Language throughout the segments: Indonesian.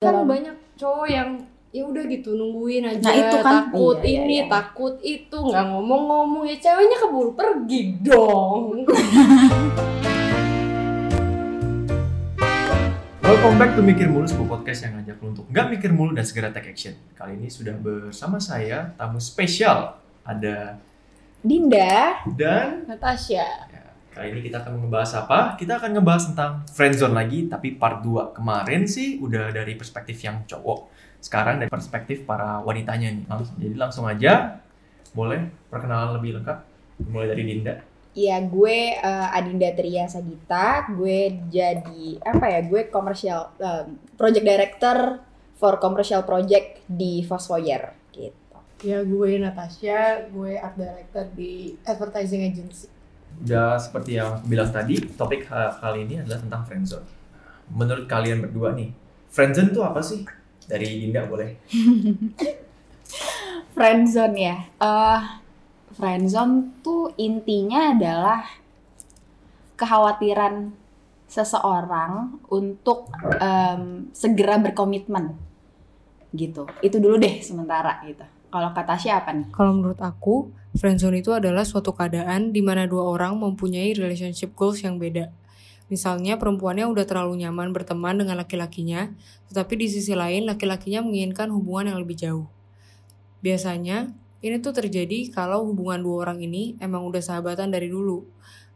kan Dalam- banyak cowok yang ya udah gitu nungguin aja Nah, itu kan. takut Iya, iya, ini iya. takut itu nggak ngomong-ngomong ya ceweknya keburu pergi dong Welcome back to Mikir Mulu, sebuah podcast yang ngajak lo untuk nggak mikir mulu dan segera take action. Kali ini sudah bersama saya, tamu spesial. Ada Dinda. dan Natasha kali ini kita akan ngebahas apa? Kita akan ngebahas tentang friendzone lagi, tapi part 2. Kemarin sih udah dari perspektif yang cowok. Sekarang dari perspektif para wanitanya nih. Langsung, jadi langsung aja, boleh perkenalan lebih lengkap? Mulai dari Dinda. Ya gue eh, Adinda Tria Sagita. Gue jadi apa ya? Gue commercial eh, project director for commercial project di Fosfoyer gitu. ya gue Natasha gue art director di advertising agency Udah seperti yang aku bilang tadi, topik ha- kali ini adalah tentang friendzone. Menurut kalian berdua nih, friendzone itu apa sih? Dari Dinda boleh. Friendzone ya. Eh friendzone tuh intinya adalah kekhawatiran seseorang untuk em, segera berkomitmen gitu. Itu dulu deh sementara gitu. Kalau kata siapa nih? kalau menurut aku friendzone itu adalah suatu keadaan di mana dua orang mempunyai relationship goals yang beda Misalnya perempuannya udah terlalu nyaman berteman dengan laki-lakinya, tetapi di sisi lain laki-lakinya menginginkan hubungan yang lebih jauh. Biasanya, ini tuh terjadi kalau hubungan dua orang ini emang udah sahabatan dari dulu.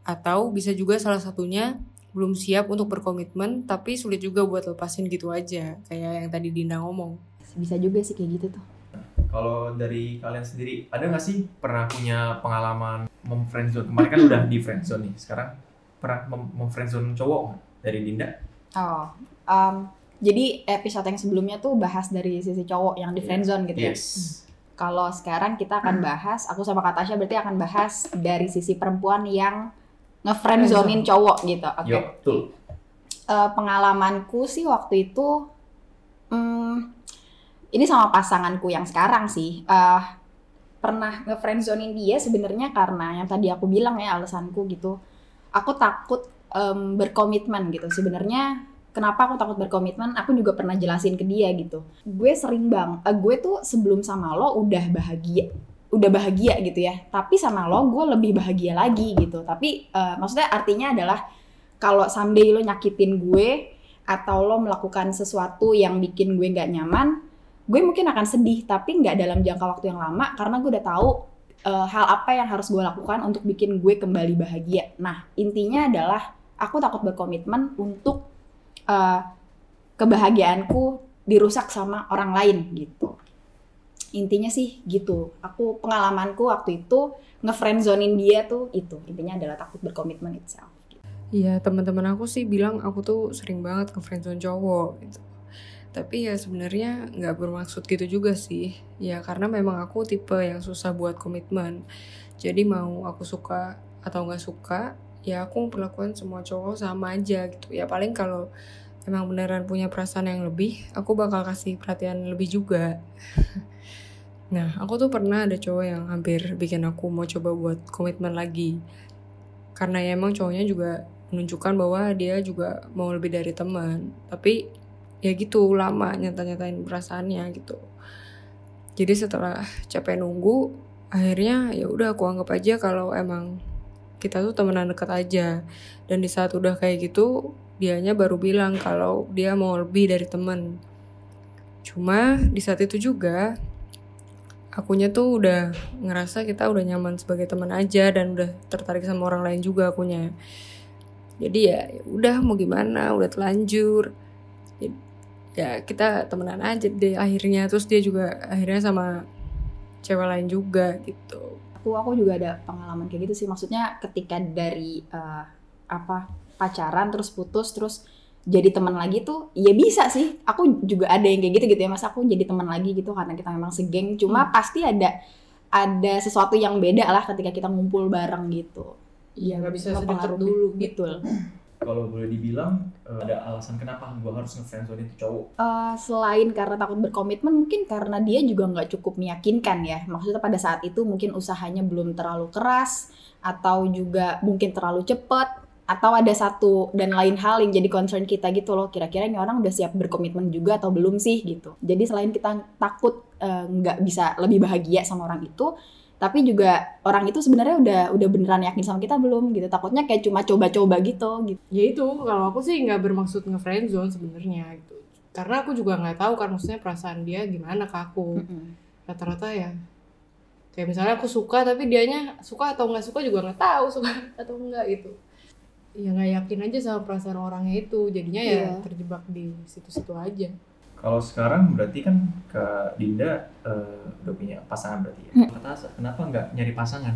Atau bisa juga salah satunya belum siap untuk berkomitmen, tapi sulit juga buat lepasin gitu aja, kayak yang tadi Dinda ngomong. Bisa juga sih kayak gitu tuh. Kalau dari kalian sendiri, ada nggak sih pernah punya pengalaman memfriendzone? Kemarin kan udah di friendzone nih, sekarang pernah mem- memfriendzone cowok nggak? Dari Dinda? Oh, em, jadi episode yang sebelumnya tuh bahas dari sisi cowok yang di friendzone gitu ya. Yes. Kalau sekarang kita akan bahas, aku sama Kak Tasya berarti akan bahas dari sisi perempuan yang ngefriendzonein cowok gitu. Oke. Yuk, betul. Eh, pengalamanku sih waktu itu, hmm, ini sama pasanganku yang sekarang sih. eh pernah ngefriendzonein dia sebenarnya karena yang tadi aku bilang ya alasanku gitu. Aku takut em, berkomitmen gitu. Sebenarnya kenapa aku takut berkomitmen? Aku juga pernah jelasin ke dia gitu. Gue sering bang, eh, gue tuh sebelum sama lo udah bahagia, udah bahagia gitu ya. Tapi sama lo gue lebih bahagia lagi gitu. Tapi eh, maksudnya artinya adalah kalau someday lo nyakitin gue atau lo melakukan sesuatu yang bikin gue nggak nyaman, gue mungkin akan sedih tapi nggak dalam jangka waktu yang lama karena gue udah tahu eh, hal apa yang harus gue lakukan untuk bikin gue kembali bahagia. Nah intinya adalah aku takut berkomitmen untuk eh, kebahagiaanku dirusak sama orang lain gitu. Intinya sih gitu. Aku pengalamanku waktu itu ngefriendzonin dia tuh itu. Intinya adalah takut berkomitmen itself. Iya, teman-teman aku sih bilang aku tuh sering banget ke friendzone cowok gitu. Tapi ya sebenarnya nggak bermaksud gitu juga sih. Ya karena memang aku tipe yang susah buat komitmen. Jadi mau aku suka atau nggak suka, ya aku perlakuan semua cowok sama aja gitu. Ya paling kalau emang beneran punya perasaan yang lebih, aku bakal kasih perhatian lebih juga. Nah, aku tuh pernah ada cowok yang hampir bikin aku mau coba buat komitmen lagi. Karena ya emang cowoknya juga menunjukkan bahwa dia juga mau lebih dari teman tapi ya gitu lama nyata-nyatain perasaannya gitu. Jadi setelah capek nunggu akhirnya ya udah aku anggap aja kalau emang kita tuh temenan dekat aja. Dan di saat udah kayak gitu dianya baru bilang kalau dia mau lebih dari temen. Cuma di saat itu juga akunya tuh udah ngerasa kita udah nyaman sebagai teman aja dan udah tertarik sama orang lain juga akunya. Jadi ya ya udah mau gimana udah telanjur ya kita temenan aja deh akhirnya. Terus dia juga akhirnya sama cewek lain juga gitu. Aku aku juga ada pengalaman kayak gitu sih. Maksudnya ketika dari eh, apa pacaran terus putus terus jadi teman lagi tuh ya bisa sih. Aku juga ada yang kayak gitu gitu ya. Masa aku jadi teman lagi gitu karena kita memang segeng. Cuma pasti ada ada sesuatu yang beda lah ketika kita ngumpul bareng gitu. Iya, nggak bisa sedekat dulu. betul Kalau boleh dibilang, eh, ada alasan kenapa gue harus ngefriendzone itu cowok? Eh, selain karena takut berkomitmen mungkin karena dia juga nggak cukup meyakinkan ya. Maksudnya pada saat itu mungkin usahanya belum terlalu keras atau juga mungkin terlalu cepat atau ada satu dan lain hal yang jadi concern kita gitu loh. Kira-kira ini orang udah siap berkomitmen juga atau belum sih gitu. Jadi selain kita takut eh, nggak bisa lebih bahagia sama orang itu tapi juga orang itu sebenarnya udah udah beneran yakin sama kita belum gitu. Takutnya kayak cuma coba-coba gitu gitu. Ya itu kalau aku sih nggak bermaksud nge zone sebenarnya gitu. Karena aku juga nggak tahu kan maksudnya perasaan dia gimana ke aku. Rata-rata ya kayak misalnya aku suka tapi dianya suka atau nggak suka juga nggak tahu suka atau enggak gitu. Ya nggak yakin aja sama perasaan orangnya itu. Jadinya ya Iya. terjebak di situ-situ aja Kalau sekarang berarti kan ke Dinda eh, udah punya pasangan berarti ya. Kata Asa, kenapa nggak nyari pasangan?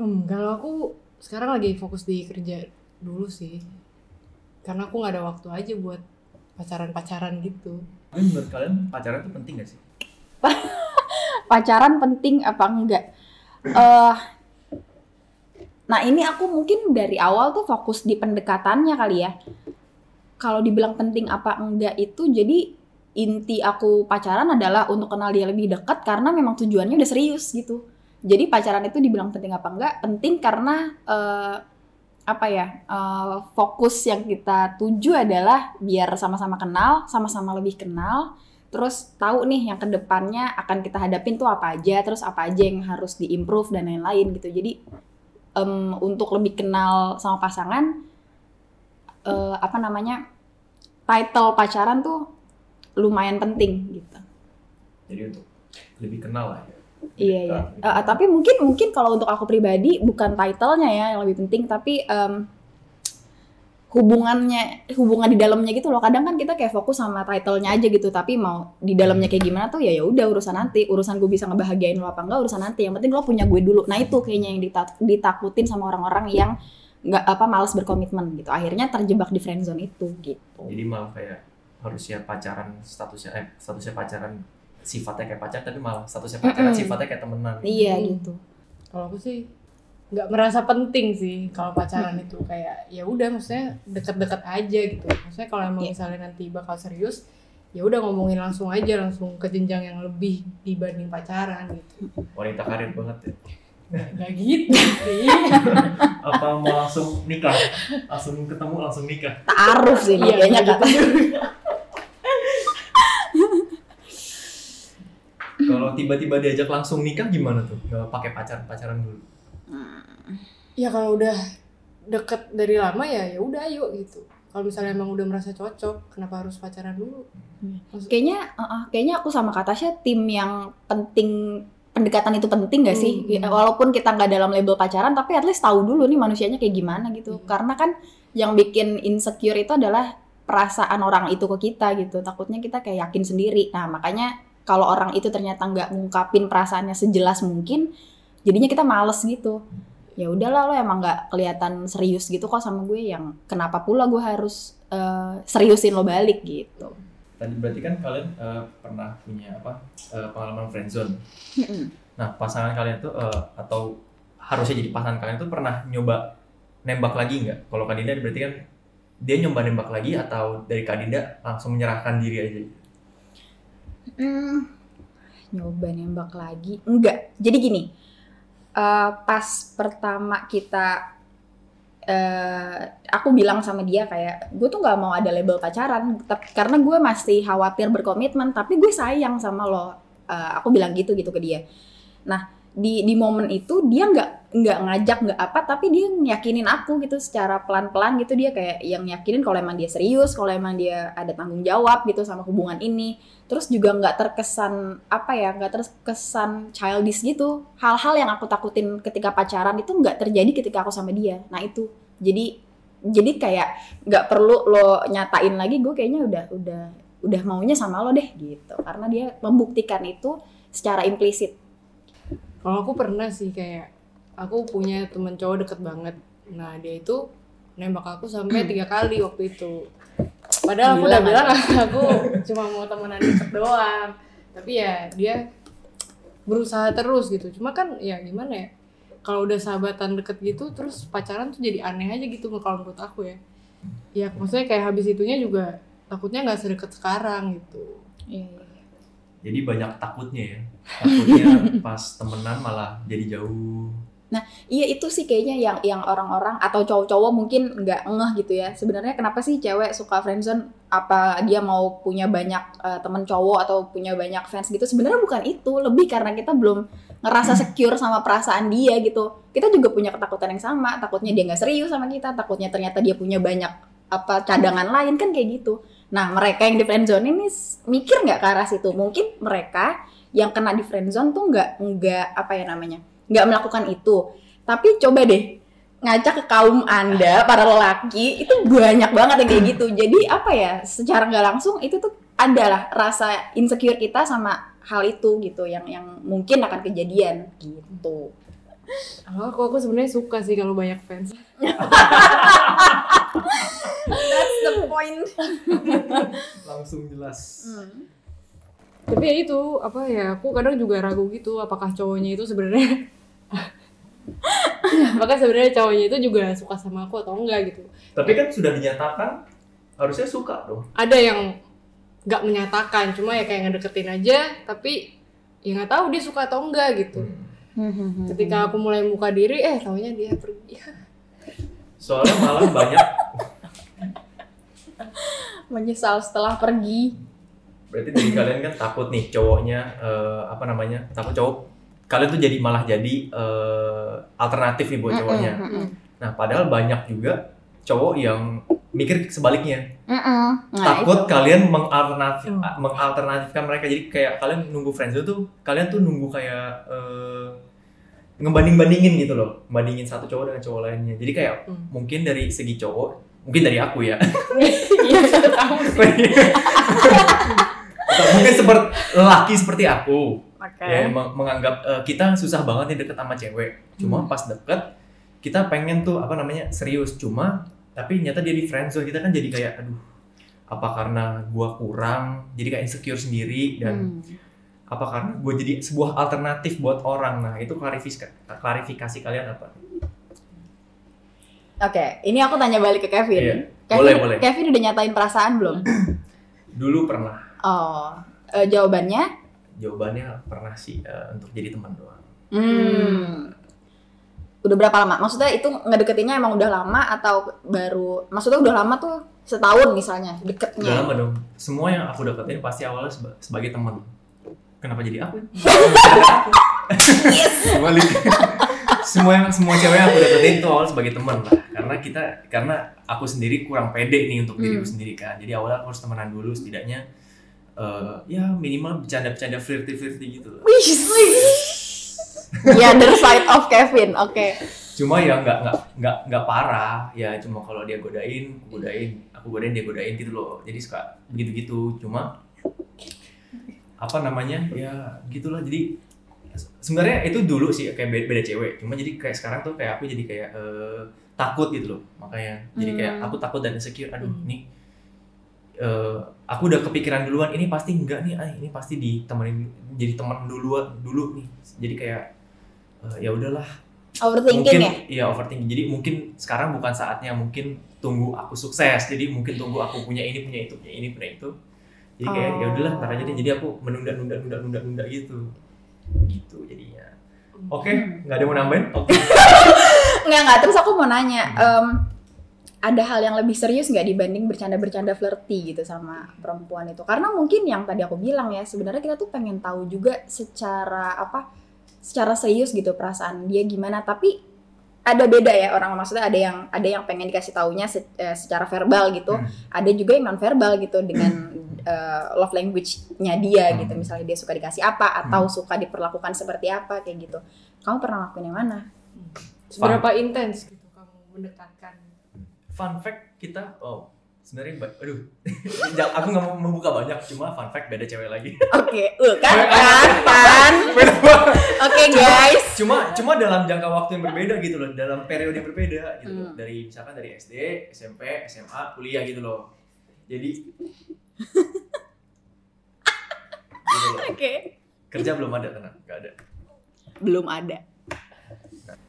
Hmm, kalau aku sekarang lagi fokus di kerja dulu sih karena aku nggak ada waktu aja buat pacaran-pacaran gitu Tapi menurut kalian pacaran itu penting gak sih? pacaran penting apa enggak eh nah ini aku mungkin dari awal tuh fokus di pendekatannya kali ya kalau dibilang penting apa enggak itu jadi inti aku pacaran adalah untuk kenal dia lebih dekat karena memang tujuannya udah serius gitu. Jadi pacaran itu dibilang penting apa enggak? Penting karena eh, apa ya eh, fokus yang kita tuju adalah biar sama-sama kenal sama-sama lebih kenal. Terus tahu nih yang ke depannya akan kita hadapin tuh apa aja terus apa aja yang harus diimprove dan lain-lain gitu. Jadi em, untuk lebih kenal sama pasangan eh, apa namanya title pacaran tuh lumayan penting gitu. Jadi untuk lebih kenal lah ya. iya iya. Eh, tapi mungkin mungkin kalau untuk aku pribadi bukan titlenya ya yang lebih penting tapi em, hubungannya hubungan di dalamnya gitu loh. Kadang kan kita kayak fokus sama titlenya aja gitu tapi mau di dalamnya kayak gimana tuh ya ya udah urusan nanti. Urusan gue bisa ngebahagiain lo apa enggak urusan nanti. Yang penting lo punya gue dulu. Nah itu kayaknya yang dita- ditakutin sama orang-orang yang nggak apa males berkomitmen gitu. Akhirnya terjebak di friendzone itu gitu. Jadi malah kayak harusnya pacaran statusnya eh statusnya pacaran sifatnya kayak pacar tapi malah statusnya pacaran Mm-mm. sifatnya kayak temenan. iya Hmm. gitu kalau aku sih nggak merasa penting sih kalau pacaran itu kayak ya udah maksudnya deket-deket aja gitu maksudnya kalau emang Iya. misalnya nanti bakal serius ya udah ngomongin langsung aja langsung ke jenjang yang lebih dibanding pacaran gitu Wanita karir banget ya. nggak gitu sih Apa mau langsung nikah? Langsung ketemu langsung nikah. taaruf sih Iya, kayaknya gitu kata juga. Kalau tiba-tiba diajak langsung nikah gimana tuh? Gak pakai pacar pacaran dulu. ya kalau udah deket dari lama ya ya udah ayo gitu kalau misalnya emang udah merasa cocok kenapa harus pacaran dulu Maksud- kayaknya uh, uh, kayaknya aku sama Katasha tim yang penting pendekatan itu penting gak sih Hmm. Ya, walaupun kita nggak dalam label pacaran tapi at least tahu dulu nih manusianya kayak gimana gitu Iya. karena kan yang bikin insecure itu adalah perasaan orang itu ke kita gitu takutnya kita kayak yakin sendiri nah makanya kalau orang itu ternyata nggak ngungkapin perasaannya sejelas mungkin jadinya kita males gitu ya udahlah lo emang nggak kelihatan serius gitu kok sama gue yang kenapa pula gue harus eh, seriusin lo balik gitu Tadi berarti kan kalian eh, pernah punya apa eh, pengalaman friendzone. Nah pasangan kalian tuh eh, atau harusnya jadi pasangan kalian tuh pernah nyoba nembak lagi nggak? Kalau Kak Dinda berarti kan dia nyoba nembak lagi atau dari Kak Dinda langsung menyerahkan diri aja? Hmm, nyoba nembak lagi. Enggak. Jadi gini eh, pas pertama kita eh aku bilang sama dia kayak gue tuh nggak mau ada label pacaran tep- karena gue masih khawatir berkomitmen tapi gue sayang sama lo. Eh, aku bilang gitu gitu ke dia. Nah di di momen itu dia nggak nggak ngajak nggak apa tapi dia yakinin aku gitu secara pelan pelan gitu. Dia kayak yang yakinin kalau emang dia serius kalau emang dia ada tanggung jawab gitu sama hubungan ini. Terus juga nggak terkesan apa ya nggak terkesan childish gitu. Hal-hal yang aku takutin ketika pacaran itu nggak terjadi ketika aku sama dia. Nah itu. Jadi jadi kayak nggak perlu lo nyatain lagi gue kayaknya udah udah udah maunya sama lo deh gitu. Karena dia membuktikan itu secara implisit Kalau aku pernah sih kayak aku punya temen cowok deket banget. Nah dia itu nembak aku sampai tiga kali waktu itu. Padahal aku udah bilang aku cuma mau temenan deket doang. Tapi ya dia berusaha terus gitu. Cuma kan ya gimana ya? Kalau udah sahabatan deket gitu terus pacaran tuh jadi aneh aja gitu kalau menurut aku ya. Ya maksudnya kayak habis itunya juga takutnya nggak sedekat sekarang gitu. Jadi banyak takutnya ya. Takutnya pas temenan malah jadi jauh. Iya itu sih kayaknya yang yang orang-orang atau cowok-cowok mungkin nggak ngeh gitu ya. Sebenarnya kenapa sih cewek suka friendzone? Apa dia mau punya banyak eh, temen cowok atau punya banyak fans gitu? Sebenarnya bukan itu, lebih karena kita belum ngerasa secure sama perasaan dia gitu. Kita juga punya ketakutan yang sama. Takutnya dia nggak serius sama kita, takutnya ternyata dia punya banyak apa cadangan lain kan kayak gitu. Nah mereka yang di friendzone ini s- mikir nggak ke arah situ? Mungkin mereka yang kena di friendzone tuh nggak nggak apa ya namanya nggak melakukan itu. Tapi coba deh ngajak ke kaum anda para lelaki itu banyak banget yang kayak gitu. Jadi apa ya secara nggak langsung itu tuh adalah rasa insecure kita sama hal itu gitu yang yang mungkin akan kejadian gitu Kalau aku aku sebenarnya suka sih kalau banyak fans. that's the point Langsung jelas. Tapi ya itu apa ya aku kadang juga ragu gitu apakah cowoknya itu sebenarnya apakah sebenarnya cowoknya itu juga suka sama aku atau enggak gitu. Tapi kan sudah dinyatakan harusnya suka dong. Ada yang nggak menyatakan cuma ya kayak ngedeketin aja tapi ya nggak tahu dia suka atau enggak gitu. Ketika aku mulai buka diri eh taunya dia pergi. Soalnya malah banyak menyesal setelah pergi berarti dari kalian kan takut nih cowoknya eh, apa namanya takut cowok kalian tuh jadi malah jadi eh, alternatif nih buat cowoknya Mm-mm, mm-mm. nah padahal banyak juga cowok yang mikir sebaliknya. Nah, takut itu. kalian mengalternatif Hmm. mengalternatifkan mereka jadi kayak kalian nunggu friendzone tuh kalian tuh nunggu kayak eh, ngebanding bandingin gitu loh. Bandingin satu cowok dengan cowok lainnya. Jadi kayak Hmm. mungkin dari segi cowok mungkin dari aku ya. Iya mungkin seperti lelaki seperti aku. Oke. ya meng- menganggap eh, kita susah banget nih deket sama cewek. Cuma Hmm. pas deket kita pengen tuh apa namanya serius. Cuma tapi nyata dia di friendzone kita kan jadi kayak aduh apa karena gua kurang? Jadi kayak insecure sendiri dan Hmm. Apa karena gue jadi sebuah alternatif buat orang nah itu klarifikasi klarifikasi kalian apa Oke, ini aku tanya balik ke Kevin. Iya. Kevin, Boleh, boleh. Kevin udah nyatain perasaan belum? dulu pernah Oh, eh, jawabannya? jawabannya pernah sih eh, untuk jadi teman doang Hmm. Udah berapa lama? Maksudnya itu ngedeketinnya emang udah lama atau baru? Maksudnya udah lama tuh setahun misalnya udah deketnya. lama dong semua yang aku deketin pasti awalnya seba- sebagai teman kenapa jadi aku Yes. Balik. semua yang semua cewek yang aku deketin itu awal sebagai teman lah karena kita karena aku sendiri kurang pede nih untuk diriku Hmm. sendiri kan jadi awalnya aku harus temenan dulu setidaknya eh, ya minimal bercanda-bercanda flirty-flirty gitu lah. The other side of Kevin. Oke. cuma ya nggak nggak nggak nggak parah ya cuma kalau dia godain aku godain aku godain dia godain gitu loh jadi suka begitu gitu cuma apa namanya ya gitulah. Jadi sebenarnya itu dulu sih kayak beda, beda cewek. Cuma jadi kayak sekarang tuh kayak aku jadi kayak eh, takut gitu loh makanya. Jadi kayak Hmm. aku takut dan insecure. Aduh Hmm. nih eh, aku udah kepikiran duluan ini pasti enggak nih ah, ini pasti ditemenin jadi teman dulu dulu nih. Jadi kayak eh, ya udahlah. Overthinking mungkin ya? iya overthinking. Jadi mungkin sekarang bukan saatnya mungkin tunggu aku sukses. Jadi mungkin tunggu aku punya ini punya itu punya ini punya itu jadi kayak Oh. ya udahlah ntar aja deh jadi aku menunda nunda nunda nunda nunda gitu gitu jadinya oke nggak ada yang mau nambahin oke Nggak, nggak. Terus aku mau nanya, em, ada hal yang lebih serius nggak dibanding bercanda-bercanda flirty gitu sama perempuan itu? Karena mungkin yang tadi aku bilang ya, sebenarnya kita tuh pengen tahu juga secara apa, secara serius gitu perasaan dia gimana. Tapi ada beda ya orang maksudnya ada yang ada yang pengen dikasih taunya se- eh, secara verbal gitu, Hmm. ada juga yang non verbal gitu dengan eh, love language-nya dia gitu. Hmm. Misalnya dia suka dikasih apa atau suka diperlakukan seperti apa kayak gitu. Kamu pernah lakuin yang mana? Seberapa intens gitu kamu mendekatkan? fun fact kita oh sebenarnya aduh aku nggak mau membuka banyak cuma fun fact beda cewek lagi Oke, uh, kan, kan, kan. Oke guys. cuma cuma dalam jangka waktu yang berbeda gitu loh dalam periode yang berbeda gitu Hmm. dari misalkan dari SD SMP SMA kuliah gitu loh jadi gitu. Oke. kerja belum ada tenang nggak ada Belum ada.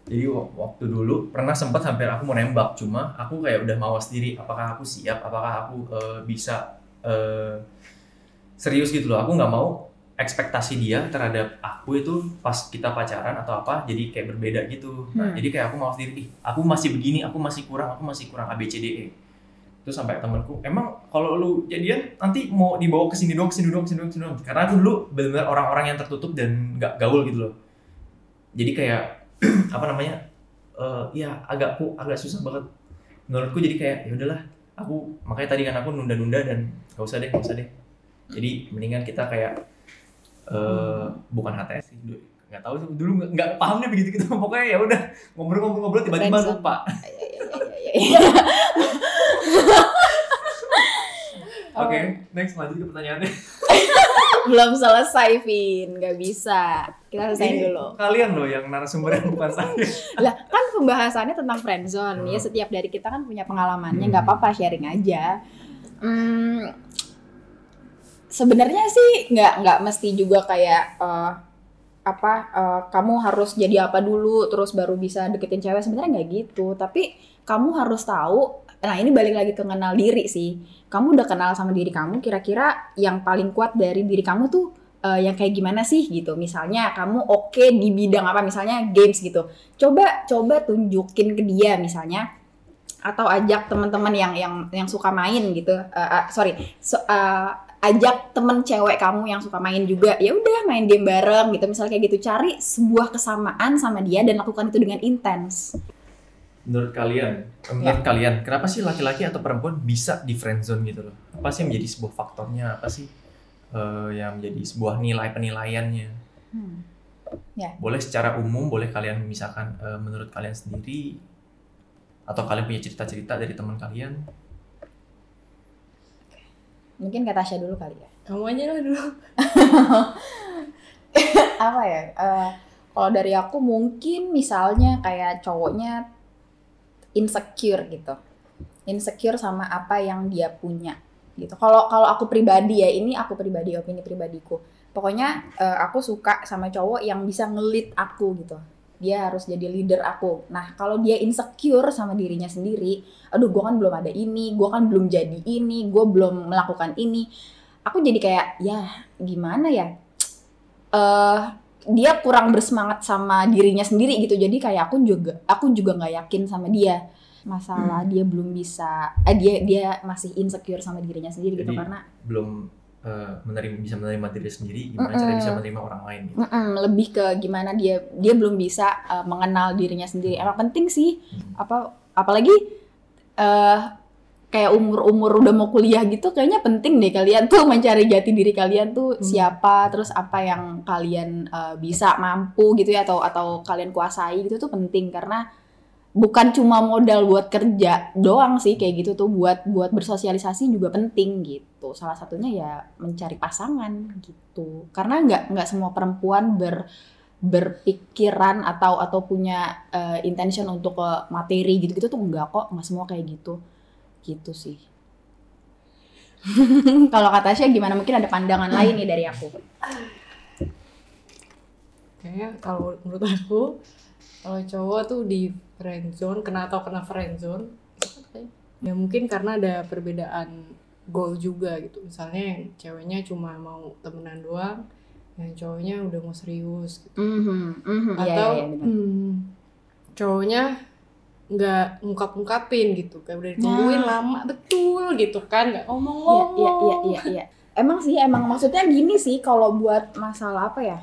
Jadi wa- waktu dulu pernah sempat hampir aku mau nembak cuma aku kayak udah mawas diri apakah aku siap apakah aku eh, bisa eh, serius gitu loh. Aku nggak mau ekspektasi dia terhadap aku itu pas kita pacaran atau apa jadi kayak berbeda gitu. Nah, Hmm. jadi kayak aku mau sendiri "Ih, aku masih begini aku masih kurang aku masih kurang A B C D E. Terus sampai temanku emang kalau lu jadian nanti mau dibawa ke sini doang ke sini doang ke sini doang ke sini doang. Karena aku dulu benar-benar orang-orang yang tertutup dan nggak gaul gitu loh. Jadi kayak apa namanya eh ya agak aku agak susah banget. Menurutku jadi kayak ya udahlah aku makanya tadi kan aku nunda-nunda dan gak usah deh gak usah deh. Jadi mendingan kita kayak eh bukan HTS sih nggak tahu sih dulu nggak- nggak paham deh begitu gitu. Pokoknya ya udah ngobrol-ngobrol tiba-tiba lupa. Iya, iya, iya, iya. oke next lanjut ke pertanyaannya Belum selesai, Vin. Gak bisa. Kita selesaiin Ini dulu. kalian loh yang narasumber yang bukan saya Lah, kan pembahasannya tentang friendzone. Ya, Hmm. setiap dari kita kan punya pengalamannya. Hmm. Nggak apa-apa, sharing aja. Hmm, sebenarnya sih nggak nggak mesti juga kayak eh, apa eh, kamu harus jadi apa dulu terus baru bisa deketin cewek sebenarnya nggak gitu tapi kamu harus tahu nah ini balik lagi ke kenal diri sih. Kamu udah kenal sama diri kamu kira-kira yang paling kuat dari diri kamu tuh eh, yang kayak gimana sih gitu. Misalnya kamu oke di bidang apa misalnya games gitu. Coba coba tunjukin ke dia misalnya atau ajak teman-teman yang yang yang suka main gitu. Eh, eh, sorry so- eh, ajak temen cewek kamu yang suka main juga. Ya udah main game bareng gitu. Misalnya kayak gitu. Cari sebuah kesamaan sama dia dan lakukan itu dengan intens menurut kalian? Menurut kalian kenapa sih laki-laki atau perempuan bisa di friendzone gitu loh? Apa sih yang menjadi sebuah faktornya? Apa sih eh, yang menjadi sebuah nilai penilaiannya? Hmm. boleh secara umum boleh kalian misalkan eh, menurut kalian sendiri atau kalian punya cerita-cerita dari teman kalian? Mungkin kata Tasya dulu kali ya. Kamu aja lah dulu. apa ya eh, kalau dari aku mungkin misalnya kayak cowoknya insecure gitu. Insecure sama apa yang dia punya gitu. Kalau kalau aku pribadi ya ini aku pribadi opini pribadiku. Pokoknya eh, aku suka sama cowok yang bisa ngelit aku gitu. Dia harus jadi leader aku. Nah kalau dia insecure sama dirinya sendiri aduh gue kan belum ada ini gue kan belum jadi ini gue belum melakukan ini aku jadi kayak ya gimana ya? Eh dia kurang bersemangat sama dirinya sendiri gitu. Jadi kayak aku juga aku juga nggak yakin sama dia. Masalah dia belum bisa eh dia dia masih insecure sama dirinya sendiri gitu Jadi, karena belum eh, menerima bisa menerima diri sendiri gimana Mm-mm. cara bisa menerima orang lain gitu. Mm-mm, lebih ke gimana dia dia belum bisa eh, mengenal dirinya sendiri. Emang penting sih Hmm. apa apalagi eh kayak umur-umur udah mau kuliah gitu kayaknya penting deh kalian tuh mencari jati diri kalian tuh Hmm. siapa terus apa yang kalian eh, bisa mampu gitu ya atau atau kalian kuasai gitu tuh penting. Karena bukan cuma modal buat kerja doang sih kayak gitu tuh buat buat bersosialisasi juga penting gitu. Salah satunya ya mencari pasangan gitu. Karena nggak nggak semua perempuan ber berpikiran atau atau punya eh, intention untuk ke materi gitu-gitu tuh enggak kok nggak semua kayak gitu gitu sih kalau kata Tasya gimana mungkin ada pandangan lain nih dari aku Kayaknya kalau menurut aku kalau cowok tuh di friendzone kena atau kena friendzone ya mungkin karena ada perbedaan goal juga gitu. Misalnya yang ceweknya cuma mau temenan doang, yang cowoknya udah mau serius gitu. Mhm, mhm, iya, Atau iya, iya, benar. hmm, cowoknya nggak ngungkap-ungkapin gitu kayak udah ditungguin Nah. lama betul gitu kan nggak Iya, ngomong-ngomong iya, iya, iya, iya. Emang sih, emang maksudnya gini sih kalau buat masalah apa ya?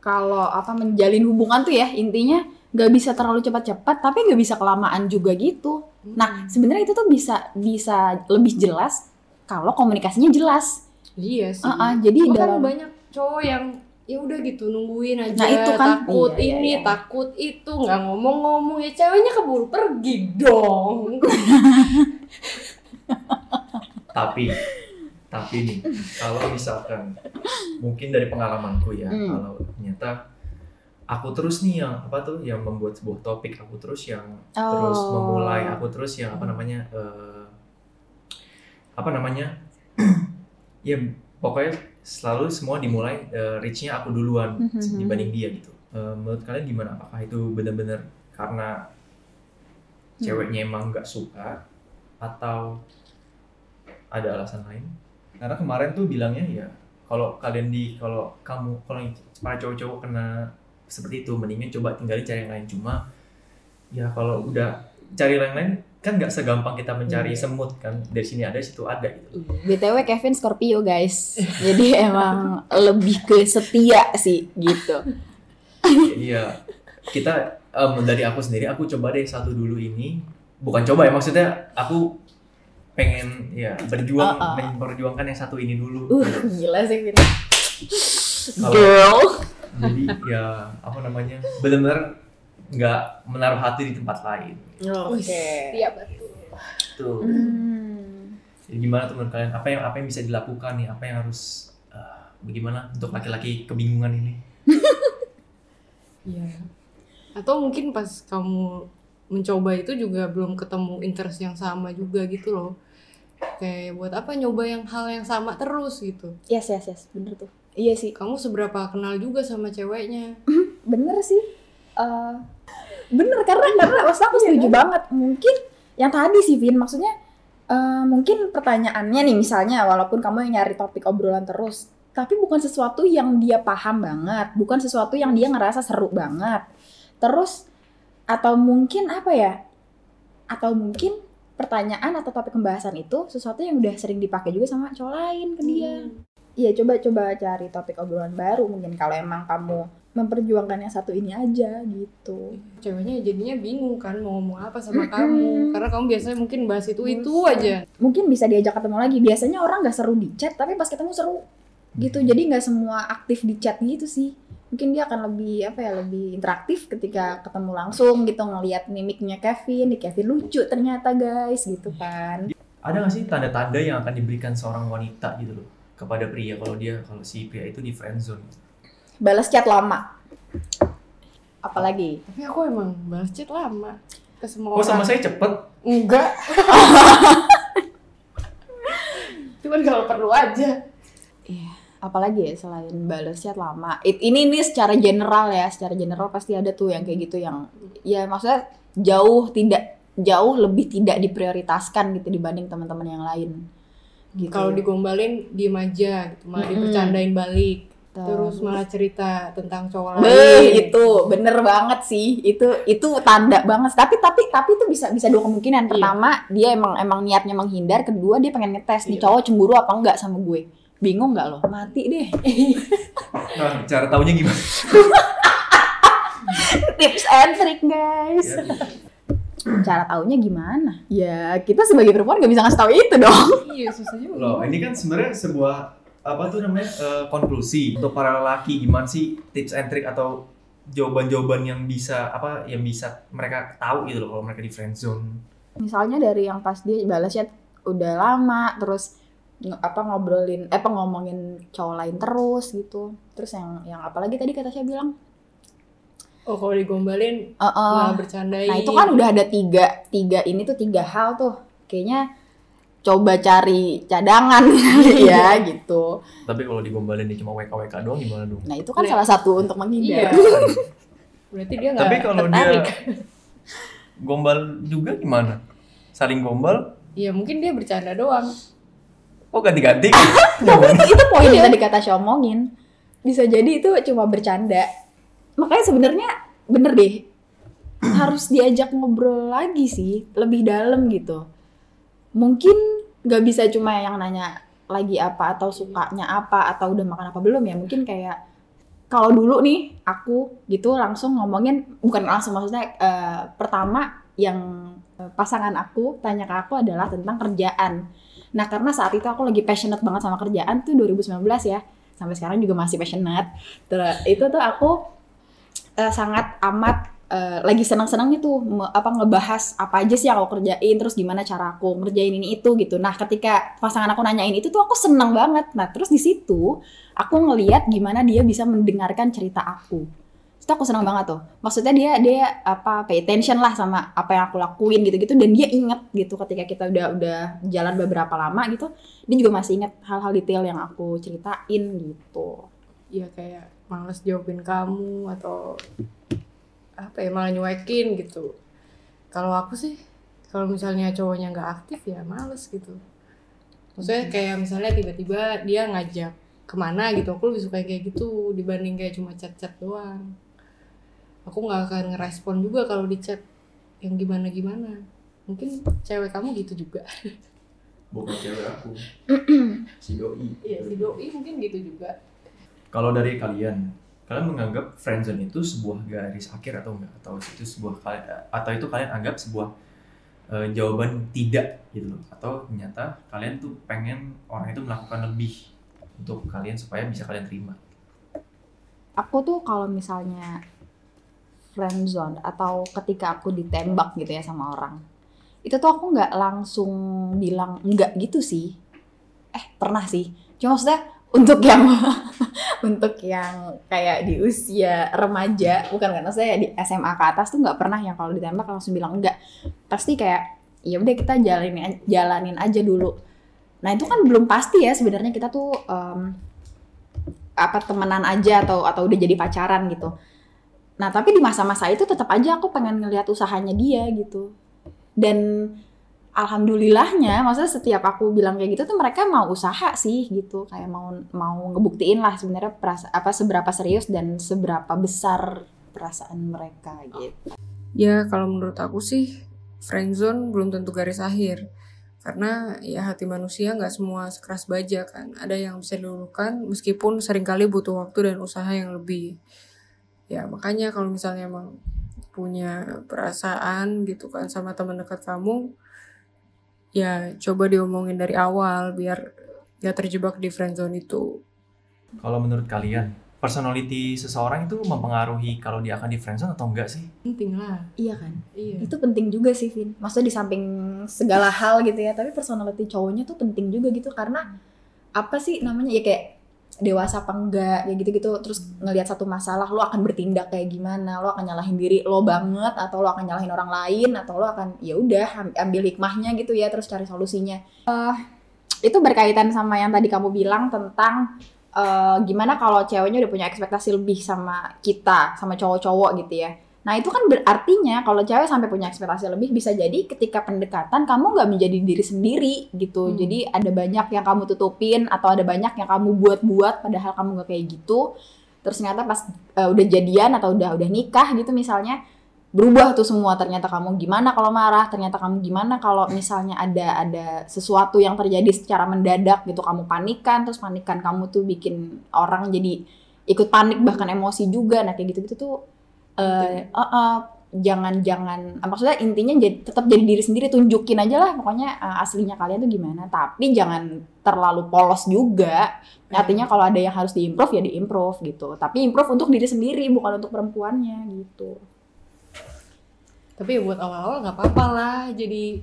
Kalau apa menjalin hubungan tuh ya intinya nggak bisa terlalu cepat-cepat, tapi nggak bisa kelamaan juga gitu. Nah, sebenarnya itu tuh bisa bisa lebih jelas kalau komunikasinya jelas. iya sih Ah, ah, jadi Cuma kan dalam banyak cowok yang ya udah gitu nungguin aja Nah, itu kan. takut Iya, iya, ini iya. takut itu nggak ngomong-ngomong ya ceweknya keburu pergi dong tapi tapi nih kalau misalkan mungkin dari pengalamanku ya Hmm. kalau ternyata aku terus nih yang apa tuh yang membuat sebuah topik aku terus yang terus Oh. memulai aku terus yang apa namanya eh, apa namanya ya pokoknya selalu semua dimulai eh, reach-nya aku duluan Mhm. dibanding dia gitu Eh, menurut kalian gimana apakah itu benar-benar karena Hmm. ceweknya emang nggak suka atau ada alasan lain karena kemarin tuh bilangnya ya kalau kalian di kalau kamu kalau para cowok-cowok kena seperti itu mendingan coba tinggalin cari yang lain cuma ya kalau udah cari yang lain kan nggak segampang kita mencari Iya. semut kan dari sini ada situ ada gitu BTW Kevin Scorpio guys. Jadi emang lebih ke setia sih gitu. Jadi ya kita em, dari aku sendiri aku coba deh satu dulu ini bukan coba ya maksudnya aku pengen ya berjuang Uh-uh. memperjuangkan yang satu ini dulu Uh, gila sih. Kalau- Girl. jadi ya apa namanya benar-benar nggak menaruh hati di tempat lain Oke. Iya betul. tuh Hmm. jadi gimana teman kalian apa yang apa yang bisa dilakukan nih apa yang harus eh, bagaimana untuk laki-laki kebingungan ini Iya. Atau mungkin pas kamu mencoba itu juga belum ketemu interest yang sama juga gitu loh. Kayak buat apa nyoba yang hal yang sama terus gitu. Yes, yes, yes. Bener tuh. Iya sih. Kamu seberapa kenal juga sama ceweknya. Bener sih. Eh, bener karena karena maksud aku setuju banget. Mungkin yang tadi sih Vin maksudnya eh, mungkin pertanyaannya nih misalnya walaupun kamu yang nyari topik obrolan terus tapi bukan sesuatu yang dia paham banget, bukan sesuatu yang dia ngerasa seru banget. Terus atau mungkin apa ya? Atau mungkin pertanyaan atau topik pembahasan itu sesuatu yang udah sering dipakai juga sama cowok lain ke dia. Iya coba coba cari topik obrolan baru mungkin kalau emang kamu memperjuangkan yang satu ini aja gitu. Ceweknya jadinya bingung kan mau ngomong apa sama kamu. Karena kamu biasanya mungkin bahas itu itu aja. Mungkin bisa diajak ketemu lagi. Biasanya orang nggak seru di chat tapi pas ketemu seru gitu. Jadi nggak semua aktif di chat gitu sih. Mungkin dia akan lebih apa ya lebih interaktif ketika ketemu langsung gitu ngelihat mimiknya Kevin. Di Kevin lucu ternyata guys gitu kan. ada nggak sih tanda-tanda yang akan diberikan seorang wanita gitu loh kepada pria kalau dia kalau si pria itu di friendzone Balas chat lama. Apalagi? Tapi aku emang balas chat lama ke semua oh sama orang. saya cepet Enggak. Cuman kalau perlu aja. apalagi ya selain balas chat lama It- ini ini secara general ya secara general pasti ada tuh yang kayak gitu yang ya maksudnya jauh tidak jauh lebih tidak diprioritaskan gitu dibanding teman-teman yang lain gitu Kalau digombalin diem aja gitu, malah Mm-mm. dibercandain balik. Terus malah cerita tentang cowok Beuh, lain. itu bener banget sih. Itu itu tanda banget. Tapi tapi tapi itu bisa bisa dua kemungkinan. Iya. pertama dia emang emang niatnya menghindar. Kedua dia pengen ngetes nih Iya. cowok cemburu apa enggak sama gue. Bingung nggak lo? Mati deh. Nah cara taunya gimana? Tips and trick guys. Ya, cara taunya gimana? Ya kita sebagai perempuan gak bisa ngasih tahu itu dong. Iya, susah juga. loh ini kan sebenarnya sebuah apa tuh namanya eh, konklusi untuk para lelaki? Gimana sih tips and trick atau jawaban-jawaban yang bisa apa yang bisa mereka tahu gitu loh kalau mereka di friendzone misalnya dari yang pas dia balas chat udah lama terus apa ngobrolin eh apa ngomongin cowok lain terus gitu. Terus yang yang apalagi tadi kata saya bilang? Oh, kalau digombalin "Eh, eh." malah bercandain. nah itu kan udah ada tiga tiga ini tuh tiga hal tuh. Kayaknya coba cari cadangan ya gitu tapi kalau digombalin dia cuma WK-WK doang gimana dong nah itu kan Nah. salah satu untuk menghindar Iya. Berarti dia nggak tapi kalau dia tertarik. gombal juga gimana saling gombal Iya, mungkin dia bercanda doang. oh ganti-ganti Tapi itu, itu poin yang tadi kata Syah omongin. Bisa jadi itu cuma bercanda. Makanya sebenarnya bener deh. Harus diajak ngobrol lagi sih, lebih dalam gitu. Mungkin nggak bisa cuma yang nanya lagi apa atau sukanya apa atau udah makan apa belum ya. Mungkin kayak kalau dulu nih aku gitu langsung ngomongin bukan langsung maksudnya eh, pertama yang eh, pasangan aku tanya ke aku adalah tentang kerjaan. Nah, karena saat itu aku lagi passionate banget sama kerjaan tuh 2019 ya. Sampai sekarang juga masih passionate. Terus itu tuh aku eh, sangat amat eh, lagi senang-senangnya tuh me- apa ngebahas apa aja sih yang aku kerjain terus gimana cara aku ngerjain ini itu gitu. Nah, ketika pasangan aku nanyain itu tuh aku seneng banget. Nah, terus di situ aku ngeliat gimana dia bisa mendengarkan cerita aku. Itu aku seneng banget tuh. Maksudnya dia dia apa pay attention lah sama apa yang aku lakuin gitu-gitu dan dia inget gitu ketika kita udah udah jalan beberapa lama gitu, dia juga masih inget hal-hal detail yang aku ceritain gitu. Iya kayak males jawabin kamu atau apa ya malah nyuekin gitu. Kalau aku sih kalau misalnya cowoknya nggak aktif ya males gitu. Maksudnya kayak misalnya tiba-tiba dia ngajak ke mana gitu aku lebih suka kayak gitu dibanding kayak cuma chat-chat doang. Aku nggak akan ngerespon juga kalau di chat yang gimana gimana mungkin cewek kamu gitu juga. Bukan cewek aku. Si doi. Iya si doi mungkin gitu juga. Kalau dari kalian kalian menganggap friendzone itu sebuah garis akhir atau enggak? Atau itu sebuah atau itu kalian anggap sebuah eh, jawaban tidak gitu loh? Atau ternyata kalian tuh pengen orang itu melakukan lebih untuk kalian supaya bisa kalian terima? Aku tuh kalau misalnya friendzone atau ketika aku ditembak gitu ya sama orang itu tuh aku nggak langsung bilang enggak gitu sih. Eh pernah sih. Cuma maksudnya untuk yang untuk yang kayak di usia remaja bukan kan maksudnya di SMA ke atas tuh nggak pernah yang kalau ditembak langsung bilang enggak pasti kayak ya udah kita jalanin jalanin aja dulu nah itu kan belum pasti ya sebenarnya kita tuh em, apa temenan aja atau atau udah jadi pacaran gitu. Nah tapi di masa-masa itu tetap aja aku pengen ngelihat usahanya dia gitu. Dan alhamdulillahnya, maksudnya setiap aku bilang kayak gitu tuh mereka mau usaha sih gitu, kayak mau mau ngebuktiin lah sebenarnya apa seberapa serius dan seberapa besar perasaan mereka gitu. Ya kalau menurut aku sih friendzone belum tentu garis akhir. Karena ya hati manusia nggak semua sekeras baja kan. Ada yang bisa diluluhkan meskipun sering kali butuh waktu dan usaha yang lebih. Ya makanya kalau misalnya emang punya perasaan gitu kan sama teman dekat kamu ya coba diomongin dari awal biar gak terjebak di friendzone itu. Kalau menurut kalian personality seseorang itu mempengaruhi kalau dia akan di friendzone atau enggak sih? Penting lah. Iya kan? iya. Itu penting juga sih, Vin. Maksudnya di samping segala hal gitu ya, tapi personality cowoknya tuh penting juga gitu. Karena apa sih namanya? Ya kayak dewasa apa enggak kayak gitu-gitu. Terus ngelihat satu masalah lo akan bertindak kayak gimana? Lo akan nyalahin diri lo banget atau lo akan nyalahin orang lain? Atau lo akan ya udah am- ambil hikmahnya gitu ya terus cari solusinya. Eh, itu berkaitan sama yang tadi kamu bilang tentang eh, gimana kalau ceweknya udah punya ekspektasi lebih sama kita sama cowok-cowok gitu ya Nah itu kan berartinya kalau cewek sampai punya ekspektasi lebih bisa jadi ketika pendekatan kamu nggak menjadi diri sendiri gitu. Hmm. Jadi ada banyak yang kamu tutupin atau ada banyak yang kamu buat-buat padahal kamu nggak kayak gitu. Terus ternyata pas eh, udah jadian atau udah udah nikah gitu misalnya berubah tuh semua ternyata kamu gimana kalau marah ternyata kamu gimana kalau misalnya ada ada sesuatu yang terjadi secara mendadak gitu kamu panikan terus panikan kamu tuh bikin orang jadi ikut panik bahkan emosi juga nah kayak gitu gitu tuh eh eh, eh, jangan jangan eh, maksudnya intinya jadi tetap jadi diri sendiri tunjukin aja lah pokoknya eh, aslinya kalian tuh gimana. Tapi jangan terlalu polos juga. Artinya kalau ada yang harus diimprove ya diimprove gitu. Tapi improve untuk diri sendiri bukan untuk perempuannya gitu. Tapi ya buat awal-awal nggak apa-apa lah jadi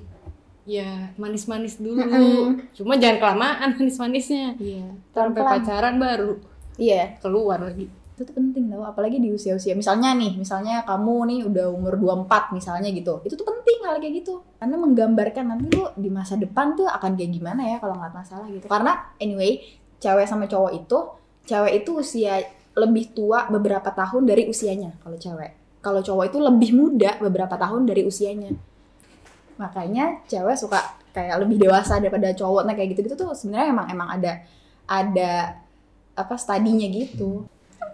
ya manis-manis dulu. Mm-mm. cuma jangan kelamaan manis-manisnya. Iya. Sampai pacaran baru iya. keluar lagi itu tuh penting tau apalagi di usia-usia. Misalnya nih misalnya kamu nih udah umur 24 misalnya gitu. Itu tuh penting hal kayak gitu. Karena menggambarkan nanti lu di masa depan tuh akan kayak gimana ya kalau nggak masalah gitu. Karena anyway cewek sama cowok itu cewek itu usia lebih tua beberapa tahun dari usianya kalau cewek. Kalau cowok itu lebih muda beberapa tahun dari usianya. Makanya cewek suka kayak lebih dewasa daripada cowok. Nah kayak gitu-gitu tuh sebenarnya emang emang ada ada apa stadinya gitu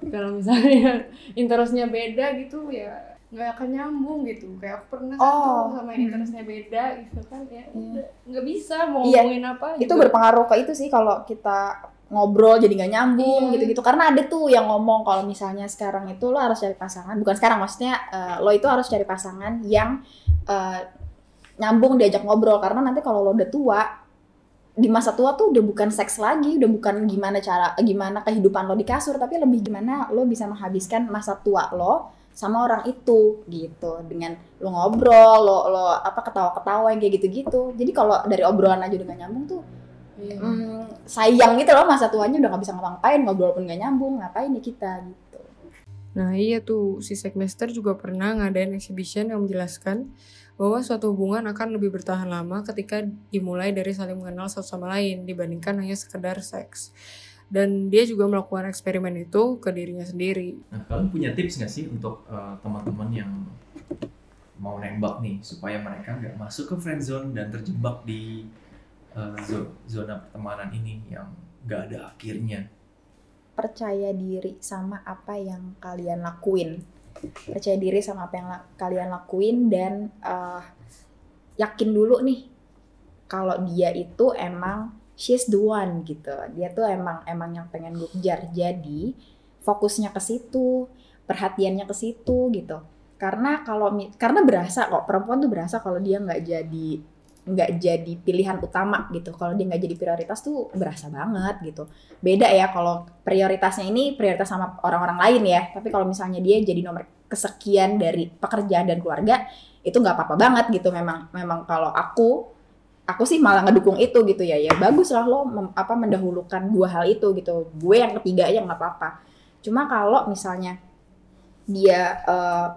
kalau misalnya interestnya beda gitu ya nggak akan nyambung gitu kayak aku pernah kan Oh. tuh sama Hmm. interestnya beda gitu kan ya udah nggak bisa mau Iya. ngomongin apa itu juga. berpengaruh ke itu sih kalau kita ngobrol jadi nggak nyambung Iya. gitu-gitu karena ada tuh yang ngomong kalau misalnya sekarang itu lo harus cari pasangan bukan sekarang maksudnya eh, lo itu harus cari pasangan yang eh, nyambung diajak ngobrol karena nanti kalau lo udah tua di masa tua tuh udah bukan seks lagi udah bukan gimana cara gimana kehidupan lo di kasur tapi lebih gimana lo bisa menghabiskan masa tua lo sama orang itu gitu. Dengan lo ngobrol lo lo apa ketawa-ketawa yang kayak gitu-gitu. Jadi kalau dari obrolan aja udah gak nyambung tuh Iya. hmm, sayang gitu loh masa tuanya udah gak bisa ngapa-ngapain ngobrol pun gak nyambung ngapain ya kita gitu. Nah iya tuh, si Sekmester juga pernah ngadain exhibition yang menjelaskan bahwa suatu hubungan akan lebih bertahan lama ketika dimulai dari saling mengenal satu sama lain dibandingkan hanya sekedar seks. Dan dia juga melakukan eksperimen itu ke dirinya sendiri. Nah, kalian punya tips nggak sih untuk eh, teman-teman yang mau nembak nih supaya mereka nggak masuk ke friend zone dan terjebak di zo- zona pertemanan ini yang nggak ada akhirnya? percaya diri sama apa yang kalian lakuin percaya diri sama apa yang la- kalian lakuin dan eh, yakin dulu nih kalau dia itu emang she's the one gitu. Dia tuh emang emang yang pengen gue kejar. Jadi fokusnya ke situ perhatiannya ke situ gitu. Karena kalau karena berasa kok perempuan tuh berasa kalau dia nggak jadi nggak jadi pilihan utama gitu. Kalau dia nggak jadi prioritas tuh berasa banget gitu. Beda ya kalau prioritasnya ini prioritas sama orang-orang lain ya. Tapi kalau misalnya dia jadi nomor kesekian dari pekerjaan dan keluarga itu nggak apa-apa banget gitu. Memang memang kalau aku aku sih malah ngedukung itu gitu ya. Ya bagus lah lo mem- apa mendahulukan dua hal itu gitu. Gue yang ketiga aja nggak apa-apa. Cuma kalau misalnya dia eh,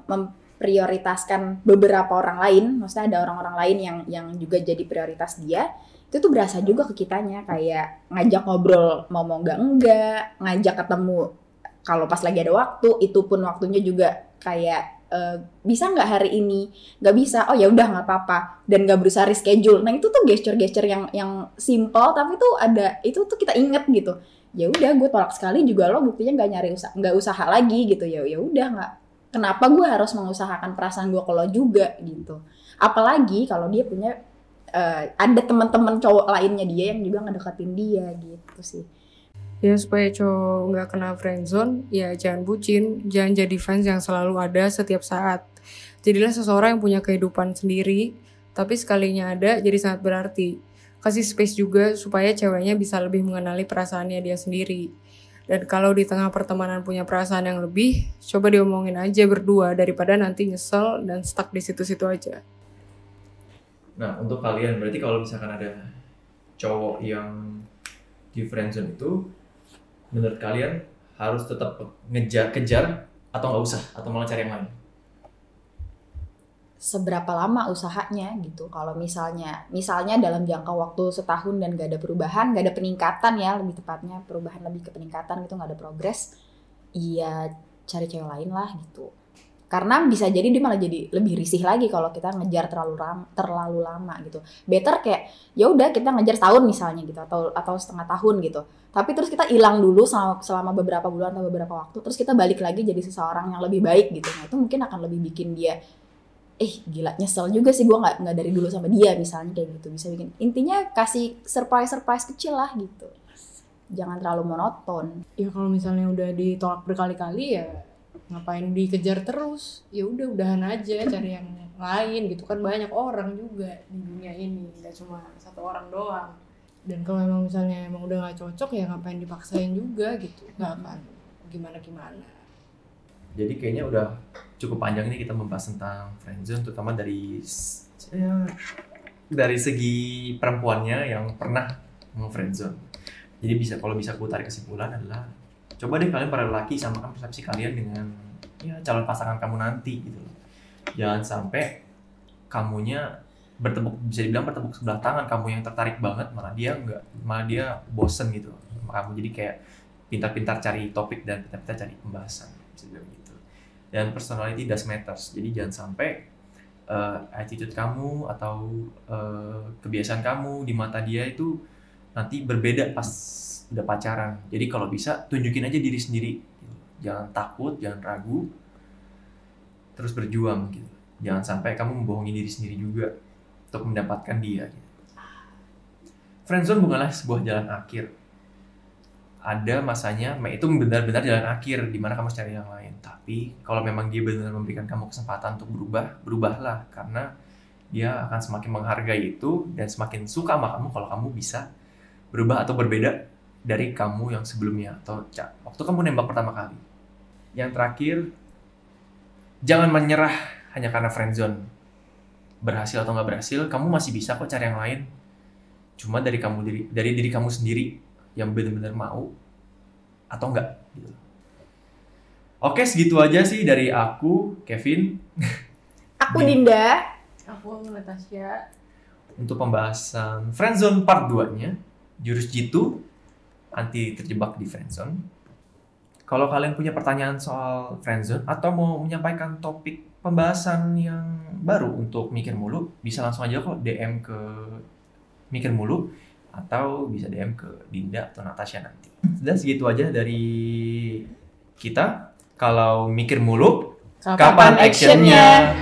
memprioritaskan beberapa orang lain maksudnya ada orang-orang lain yang yang juga jadi prioritas dia itu tuh berasa juga ke kitanya kayak ngajak ngobrol mau mau nggak enggak ngajak ketemu kalau pas lagi ada waktu itu pun waktunya juga kayak eh, bisa nggak hari ini? Nggak bisa. Oh ya udah nggak apa-apa. Dan nggak berusaha reschedule. Nah itu tuh gesture-gesture yang yang simple tapi tuh ada itu tuh kita inget gitu. Ya udah gue tolak sekali juga lo buktinya nggak nyari usaha nggak usaha lagi gitu. Ya ya udah nggak kenapa gue harus mengusahakan perasaan gue lo juga gitu apalagi kalau dia punya eh, ada teman-teman cowok lainnya dia yang juga ngedeketin dia gitu sih Ya supaya cowok nggak kena friendzone, ya jangan bucin, jangan jadi fans yang selalu ada setiap saat. Jadilah seseorang yang punya kehidupan sendiri, tapi sekalinya ada jadi sangat berarti. Kasih space juga supaya ceweknya bisa lebih mengenali perasaannya dia sendiri. Dan kalau di tengah pertemanan punya perasaan yang lebih, coba diomongin aja berdua daripada nanti nyesel dan stuck di situ-situ aja. Nah, untuk kalian berarti kalau misalkan ada cowok yang di friendzone itu menurut kalian harus tetap ngejar kejar atau nggak usah atau malah cari yang lain? Seberapa lama usahanya gitu. Kalau misalnya misalnya dalam jangka waktu setahun dan gak ada perubahan gak ada peningkatan ya lebih tepatnya perubahan lebih ke peningkatan gitu gak ada progres iya cari cewek lain lah gitu. Karena bisa jadi dia malah jadi lebih risih lagi kalau kita ngejar terlalu ram, terlalu lama gitu. Better kayak ya udah kita ngejar tahun misalnya gitu atau atau setengah tahun gitu. Tapi terus kita hilang dulu selama, selama beberapa bulan atau beberapa waktu terus kita balik lagi jadi seseorang yang lebih baik gitu. Nah itu mungkin akan lebih bikin dia eh gila nyesel juga sih gue nggak nggak dari dulu sama dia misalnya kayak gitu bisa bikin intinya kasih surprise surprise kecil lah gitu jangan terlalu monoton Ya kalau misalnya udah ditolak berkali-kali ya ngapain dikejar terus? Ya udah udahan aja cari yang lain gitu kan banyak orang juga di dunia ini nggak cuma satu orang doang. Dan kalau emang misalnya emang udah nggak cocok ya ngapain dipaksain juga gitu nggak akan gimana gimana. Jadi kayaknya udah cukup panjang ini kita membahas tentang friendzone terutama dari ya, dari segi perempuannya yang pernah friendzone. Jadi bisa kalau bisa aku tarik kesimpulan adalah coba deh kalian para lelaki samakan persepsi kalian dengan ya calon pasangan kamu nanti gitu loh. Jangan sampai kamunya bertepuk bisa dibilang bertepuk sebelah tangan kamu yang tertarik banget malah dia enggak malah dia bosen gitu kamu jadi kayak pintar-pintar cari topik dan pintar-pintar cari pembahasan gitu dan personality does matters. Jadi jangan sampai eh, attitude kamu atau eh, kebiasaan kamu di mata dia itu nanti berbeda pas udah pacaran. Jadi kalau bisa tunjukin aja diri sendiri. Jangan takut jangan ragu. Terus berjuang gitu. Jangan sampai kamu membohongi diri sendiri juga untuk mendapatkan dia gitu. friendzone bukanlah sebuah jalan akhir ada masanya ma- itu benar-benar jalan akhir di mana kamu harus cari yang lain. Tapi kalau memang dia benar memberikan kamu kesempatan untuk berubah berubahlah. Karena dia akan semakin menghargai itu dan semakin suka sama kamu kalau kamu bisa berubah atau berbeda dari kamu yang sebelumnya atau waktu kamu nembak pertama kali. Yang terakhir jangan menyerah hanya karena friendzone berhasil atau nggak berhasil kamu masih bisa kok cari yang lain. Cuma dari kamu diri dari diri kamu sendiri yang benar-benar mau atau enggak gitu. Oke, segitu aja sih dari aku, Kevin, aku Di- Dinda Aku Natasha. untuk pembahasan friendzone part 2-nya. Jurus jitu anti terjebak di friendzone. Kalau kalian punya pertanyaan soal friendzone atau mau menyampaikan topik pembahasan yang baru untuk Mikir Mulu, bisa langsung aja kok DM ke Mikir Mulu atau bisa DM ke Dinda atau Natasha nanti. Sudah segitu aja dari kita. Kalau mikir mulu, kapan actionnya?